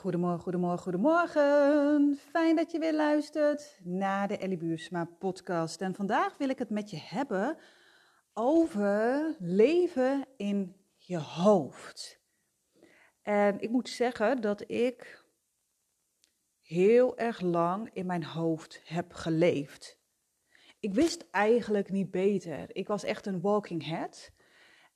Goedemorgen, goedemorgen, goedemorgen. Fijn dat je weer luistert naar de Ellie Buursma podcast. En vandaag wil ik het met je hebben over leven in je hoofd. En ik moet zeggen dat ik heel erg lang in mijn hoofd heb geleefd. Ik wist eigenlijk niet beter. Ik was echt een walking head.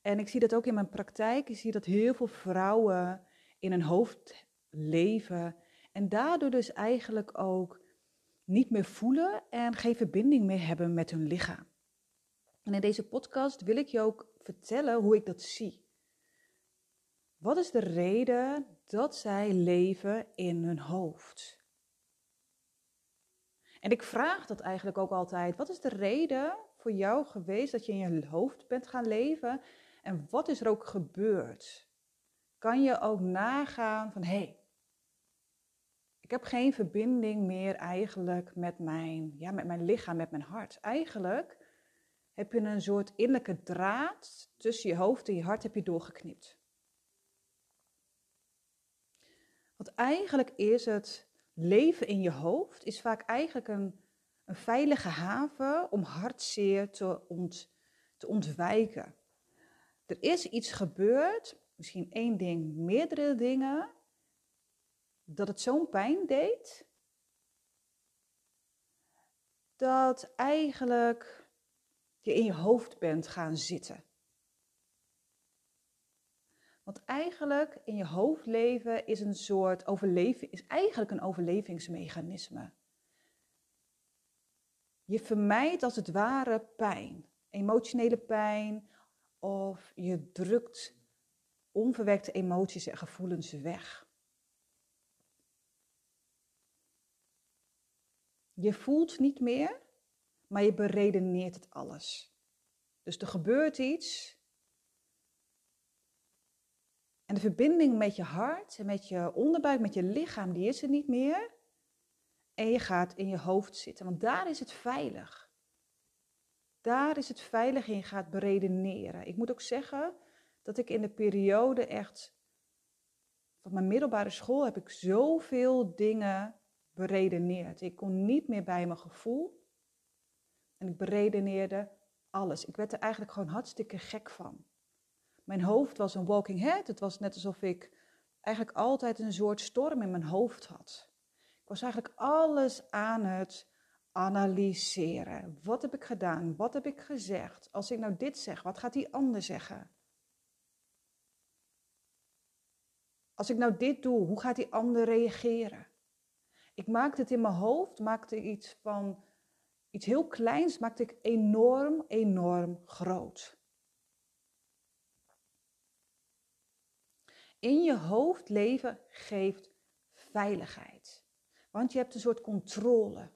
En ik zie dat ook in mijn praktijk. Ik zie dat heel veel vrouwen in een hoofd leven. En daardoor dus eigenlijk ook niet meer voelen en geen verbinding meer hebben met hun lichaam. En in deze podcast wil ik je ook vertellen hoe ik dat zie. Wat is de reden dat zij leven in hun hoofd? En ik vraag dat eigenlijk ook altijd. Wat is de reden voor jou geweest dat je in je hoofd bent gaan leven? En wat is er ook gebeurd? Kan je ook nagaan van hé, hey, ik heb geen verbinding meer eigenlijk met mijn, ja, met mijn lichaam, met mijn hart. Eigenlijk heb je een soort innerlijke draad tussen je hoofd en je hart heb je doorgeknipt. Want eigenlijk is het leven in je hoofd is vaak eigenlijk een, een veilige haven om hartzeer te, ont, te ontwijken. Er is iets gebeurd, misschien één ding, meerdere dingen, dat het zo'n pijn deed, dat eigenlijk je in je hoofd bent gaan zitten. Want eigenlijk in je hoofd leven is een soort overleving, is eigenlijk een overlevingsmechanisme. Je vermijdt als het ware pijn, emotionele pijn, of je drukt onverwerkte emoties en gevoelens weg. Je voelt niet meer, maar je beredeneert het alles. Dus er gebeurt iets. En de verbinding met je hart en met je onderbuik, met je lichaam, die is er niet meer. En je gaat in je hoofd zitten, want daar is het veilig. Daar is het veilig en je gaat beredeneren. Ik moet ook zeggen dat ik in de periode echt van mijn middelbare school heb ik zoveel dingen beredeneerd. Ik kon niet meer bij mijn gevoel. En ik beredeneerde alles. Ik werd er eigenlijk gewoon hartstikke gek van. Mijn hoofd was een walking head. Het was net alsof ik eigenlijk altijd een soort storm in mijn hoofd had. Ik was eigenlijk alles aan het analyseren. Wat heb ik gedaan? Wat heb ik gezegd? Als ik nou dit zeg, wat gaat die ander zeggen? Als ik nou dit doe, hoe gaat die ander reageren? Ik maakte het in mijn hoofd, maakte iets van iets heel kleins, maakte ik enorm, enorm groot. In je hoofd leven geeft veiligheid. Want je hebt een soort controle.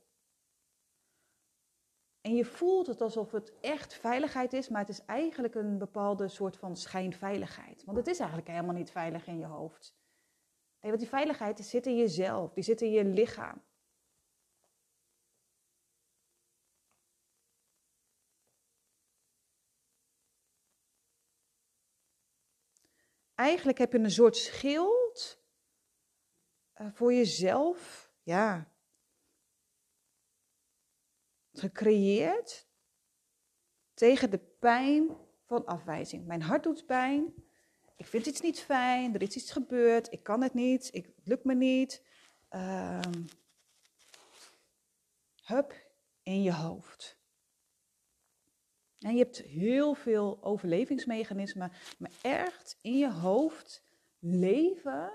En je voelt het alsof het echt veiligheid is, maar het is eigenlijk een bepaalde soort van schijnveiligheid. Want het is eigenlijk helemaal niet veilig in je hoofd. Nee, want die veiligheid zit in jezelf, die zit in je lichaam. Eigenlijk heb je een soort schild uh, voor jezelf, ja, gecreëerd tegen de pijn van afwijzing. Mijn hart doet pijn, ik vind iets niet fijn, er is iets gebeurd, ik kan het niet, ik, het lukt me niet. Um, hup, in je hoofd. En je hebt heel veel overlevingsmechanismen, maar echt in je hoofd leven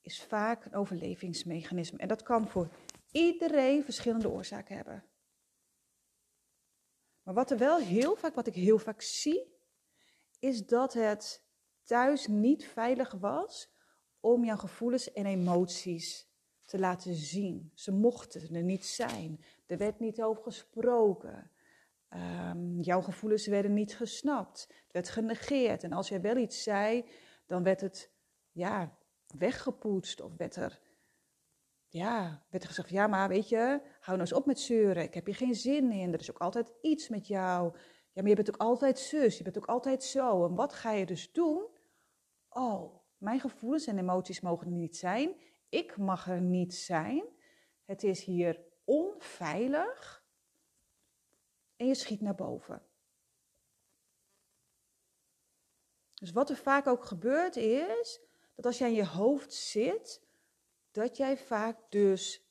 is vaak een overlevingsmechanisme. En dat kan voor iedereen verschillende oorzaken hebben. Maar wat er wel heel vaak, wat ik heel vaak zie, is dat het thuis niet veilig was om jouw gevoelens en emoties te laten zien. Ze mochten er niet zijn. Er werd niet over gesproken. Um, jouw gevoelens werden niet gesnapt. Het werd genegeerd. En als jij wel iets zei, dan werd het ja, weggepoetst of werd er, ja, werd er gezegd: Ja, maar weet je, hou nou eens op met zeuren. Ik heb hier geen zin in. Er is ook altijd iets met jou. Ja, maar je bent ook altijd zus. Je bent ook altijd zo. En wat ga je dus doen? Oh, Mijn gevoelens en emoties mogen er niet zijn. Ik mag er niet zijn. Het is hier onveilig. En je schiet naar boven. Dus wat er vaak ook gebeurt is dat als jij in je hoofd zit, dat jij vaak dus,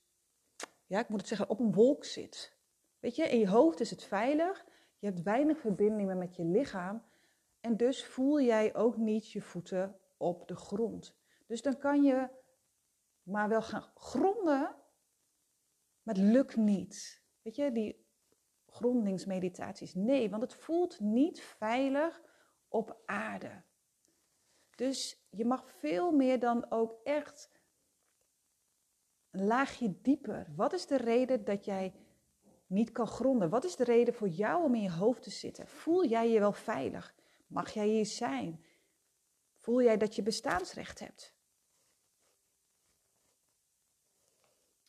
ja, ik moet het zeggen, op een wolk zit. Weet je, in je hoofd is het veilig. Je hebt weinig verbinding meer met je lichaam. En dus voel jij ook niet je voeten op de grond. Dus dan kan je maar wel gaan gronden, maar het lukt niet. Weet je, die grondingsmeditaties. Nee, want het voelt niet veilig op aarde. Dus je mag veel meer dan ook echt een laagje dieper. Wat is de reden dat jij niet kan gronden? Wat is de reden voor jou om in je hoofd te zitten? Voel jij je wel veilig? Mag jij hier zijn? Voel jij dat je bestaansrecht hebt?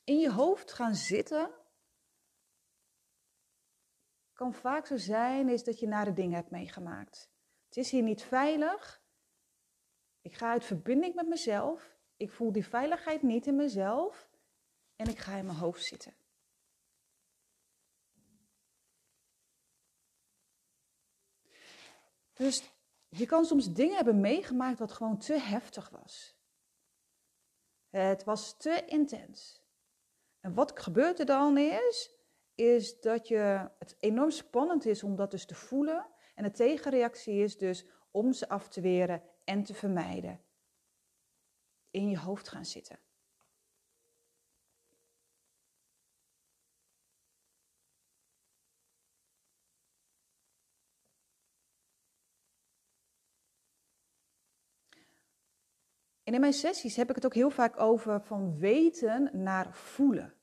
In je hoofd gaan zitten kan vaak zo zijn is dat je nare dingen hebt meegemaakt. Het is hier niet veilig. Ik ga uit verbinding met mezelf. Ik voel die veiligheid niet in mezelf. En ik ga in mijn hoofd zitten. Dus je kan soms dingen hebben meegemaakt wat gewoon te heftig was. Het was te intens. En wat gebeurt er dan is, is dat je, het enorm spannend is om dat dus te voelen. En de tegenreactie is dus om ze af te weren en te vermijden. In je hoofd gaan zitten. En in mijn sessies heb ik het ook heel vaak over van weten naar voelen.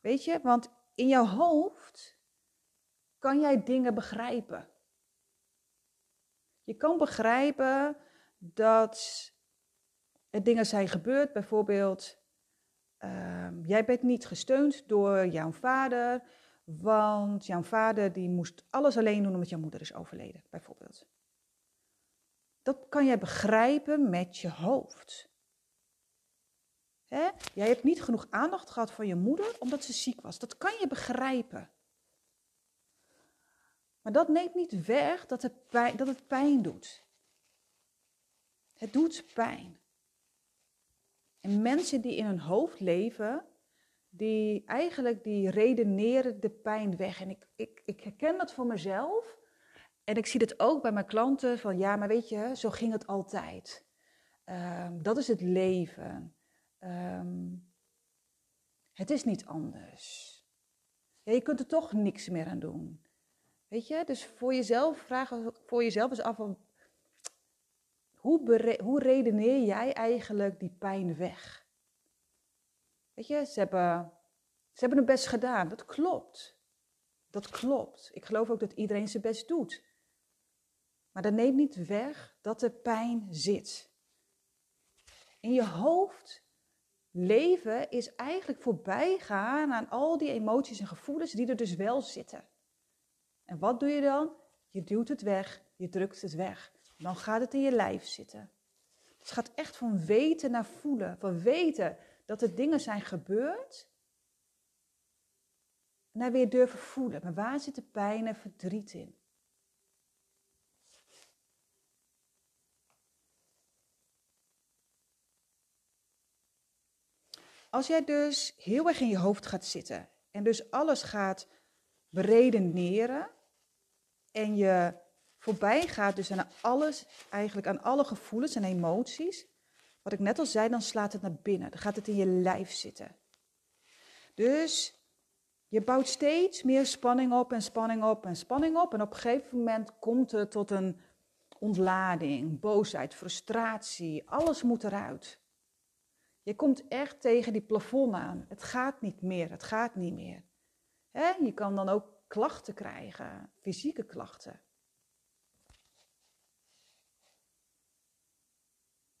Weet je, want in jouw hoofd kan jij dingen begrijpen. Je kan begrijpen dat er dingen zijn gebeurd, bijvoorbeeld, uh, jij bent niet gesteund door jouw vader, want jouw vader die moest alles alleen doen omdat jouw moeder is overleden, bijvoorbeeld. Dat kan jij begrijpen met je hoofd. Jij hebt niet genoeg aandacht gehad van je moeder omdat ze ziek was. Dat kan je begrijpen. Maar dat neemt niet weg dat het pijn, dat het pijn doet. Het doet pijn. En mensen die in hun hoofd leven, die eigenlijk die redeneren de pijn weg. En ik, ik, ik herken dat voor mezelf. En ik zie het ook bij mijn klanten van ja, maar weet je, zo ging het altijd. Um, dat is het leven. Um, het is niet anders. Ja, je kunt er toch niks meer aan doen. Weet je, dus voor jezelf, vraag voor jezelf eens af, hoe, hoe redeneer jij eigenlijk die pijn weg? Weet je, ze hebben, ze hebben hun best gedaan, dat klopt. Dat klopt. Ik geloof ook dat iedereen zijn best doet. Maar dat neemt niet weg dat er pijn zit. In je hoofd leven is eigenlijk voorbij gaan aan al die emoties en gevoelens die er dus wel zitten. En wat doe je dan? Je duwt het weg, je drukt het weg. Dan gaat het in je lijf zitten. Het gaat echt van weten naar voelen. Van weten dat er dingen zijn gebeurd. Naar weer durven voelen. Maar waar zit de pijn en verdriet in? Als jij dus heel erg in je hoofd gaat zitten en dus alles gaat beredeneren en je voorbij gaat dus aan alles, eigenlijk aan alle gevoelens en emoties, wat ik net al zei, dan slaat het naar binnen. Dan gaat het in je lijf zitten. Dus je bouwt steeds meer spanning op en spanning op en spanning op. En op een gegeven moment komt het tot een ontlading, boosheid, frustratie. Alles moet eruit. Je komt echt tegen die plafond aan. Het gaat niet meer, het gaat niet meer. je kan dan ook klachten krijgen, fysieke klachten.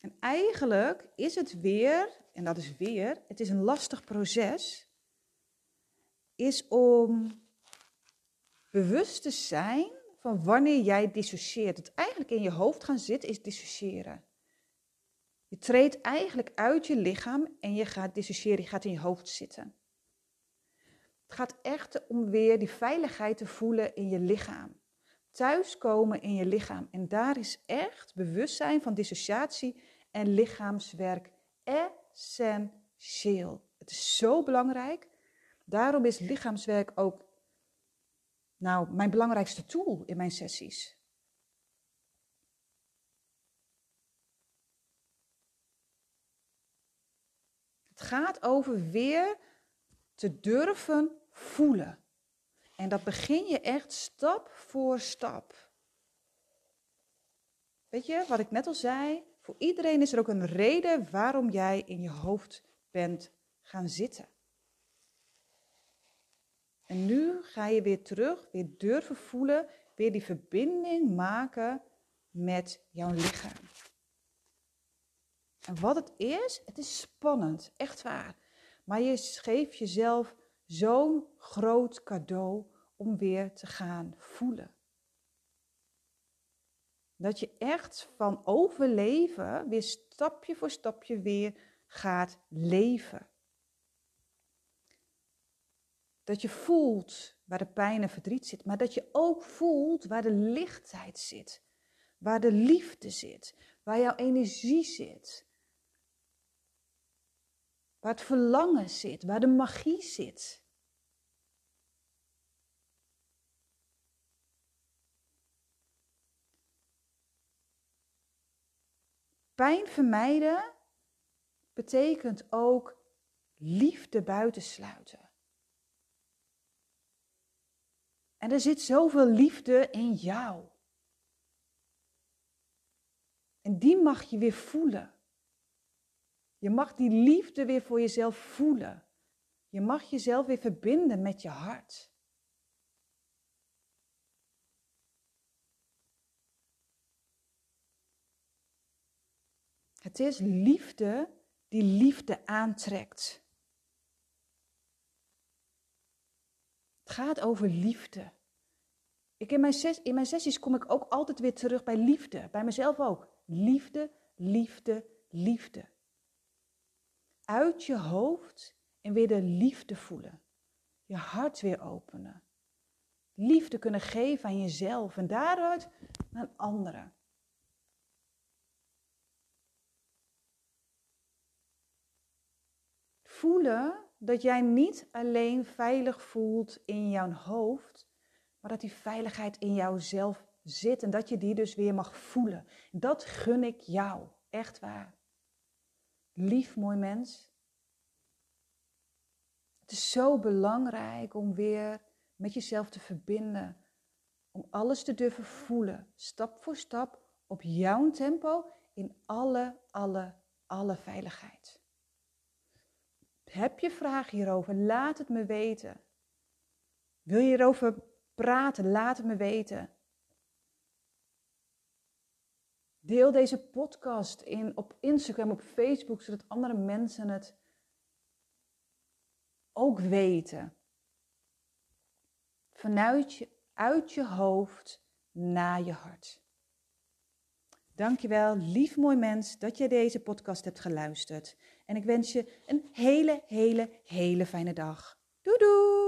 En eigenlijk is het weer, en dat is weer, het is een lastig proces, is om bewust te zijn van wanneer jij dissocieert. Het eigenlijk in je hoofd gaan zitten is dissociëren. Je treedt eigenlijk uit je lichaam en je gaat dissociëren, je gaat in je hoofd zitten. Het gaat echt om weer die veiligheid te voelen in je lichaam. Thuiskomen in je lichaam. En daar is echt bewustzijn van dissociatie en lichaamswerk essentieel. Het is zo belangrijk. Daarom is lichaamswerk ook nou, mijn belangrijkste tool in mijn sessies. Gaat over weer te durven voelen. En dat begin je echt stap voor stap. Weet je, wat ik net al zei, voor iedereen is er ook een reden waarom jij in je hoofd bent gaan zitten. En nu ga je weer terug, weer durven voelen, weer die verbinding maken met jouw lichaam. En wat het is, het is spannend, echt waar. Maar je geeft jezelf zo'n groot cadeau om weer te gaan voelen. Dat je echt van overleven weer stapje voor stapje weer gaat leven. Dat je voelt waar de pijn en verdriet zit, maar dat je ook voelt waar de lichtheid zit, waar de liefde zit, waar jouw energie zit, waar het verlangen zit, waar de magie zit. Pijn vermijden betekent ook liefde buitensluiten. En er zit zoveel liefde in jou. En die mag je weer voelen. Je mag die liefde weer voor jezelf voelen. Je mag jezelf weer verbinden met je hart. Het is liefde die liefde aantrekt. Het gaat over liefde. Ik in, mijn in mijn sessies kom ik ook altijd weer terug bij liefde. Bij mezelf ook. Liefde, liefde, liefde. Uit je hoofd en weer de liefde voelen. Je hart weer openen. Liefde kunnen geven aan jezelf en daaruit aan anderen. voelen dat jij niet alleen veilig voelt in jouw hoofd, maar dat die veiligheid in jouzelf zit en dat je die dus weer mag voelen. Dat gun ik jou, echt waar. Lief mooi mens. Het is zo belangrijk om weer met jezelf te verbinden. Om alles te durven voelen, stap voor stap, op jouw tempo, in alle, alle, alle veiligheid. Heb je vragen hierover? Laat het me weten. Wil je hierover praten? Laat het me weten. Deel deze podcast in, op Instagram, op Facebook, zodat andere mensen het ook weten. Vanuit je, uit je hoofd naar je hart. Dankjewel, lief mooi mens, dat je deze podcast hebt geluisterd. En ik wens je een hele, hele, hele fijne dag. Doei doei!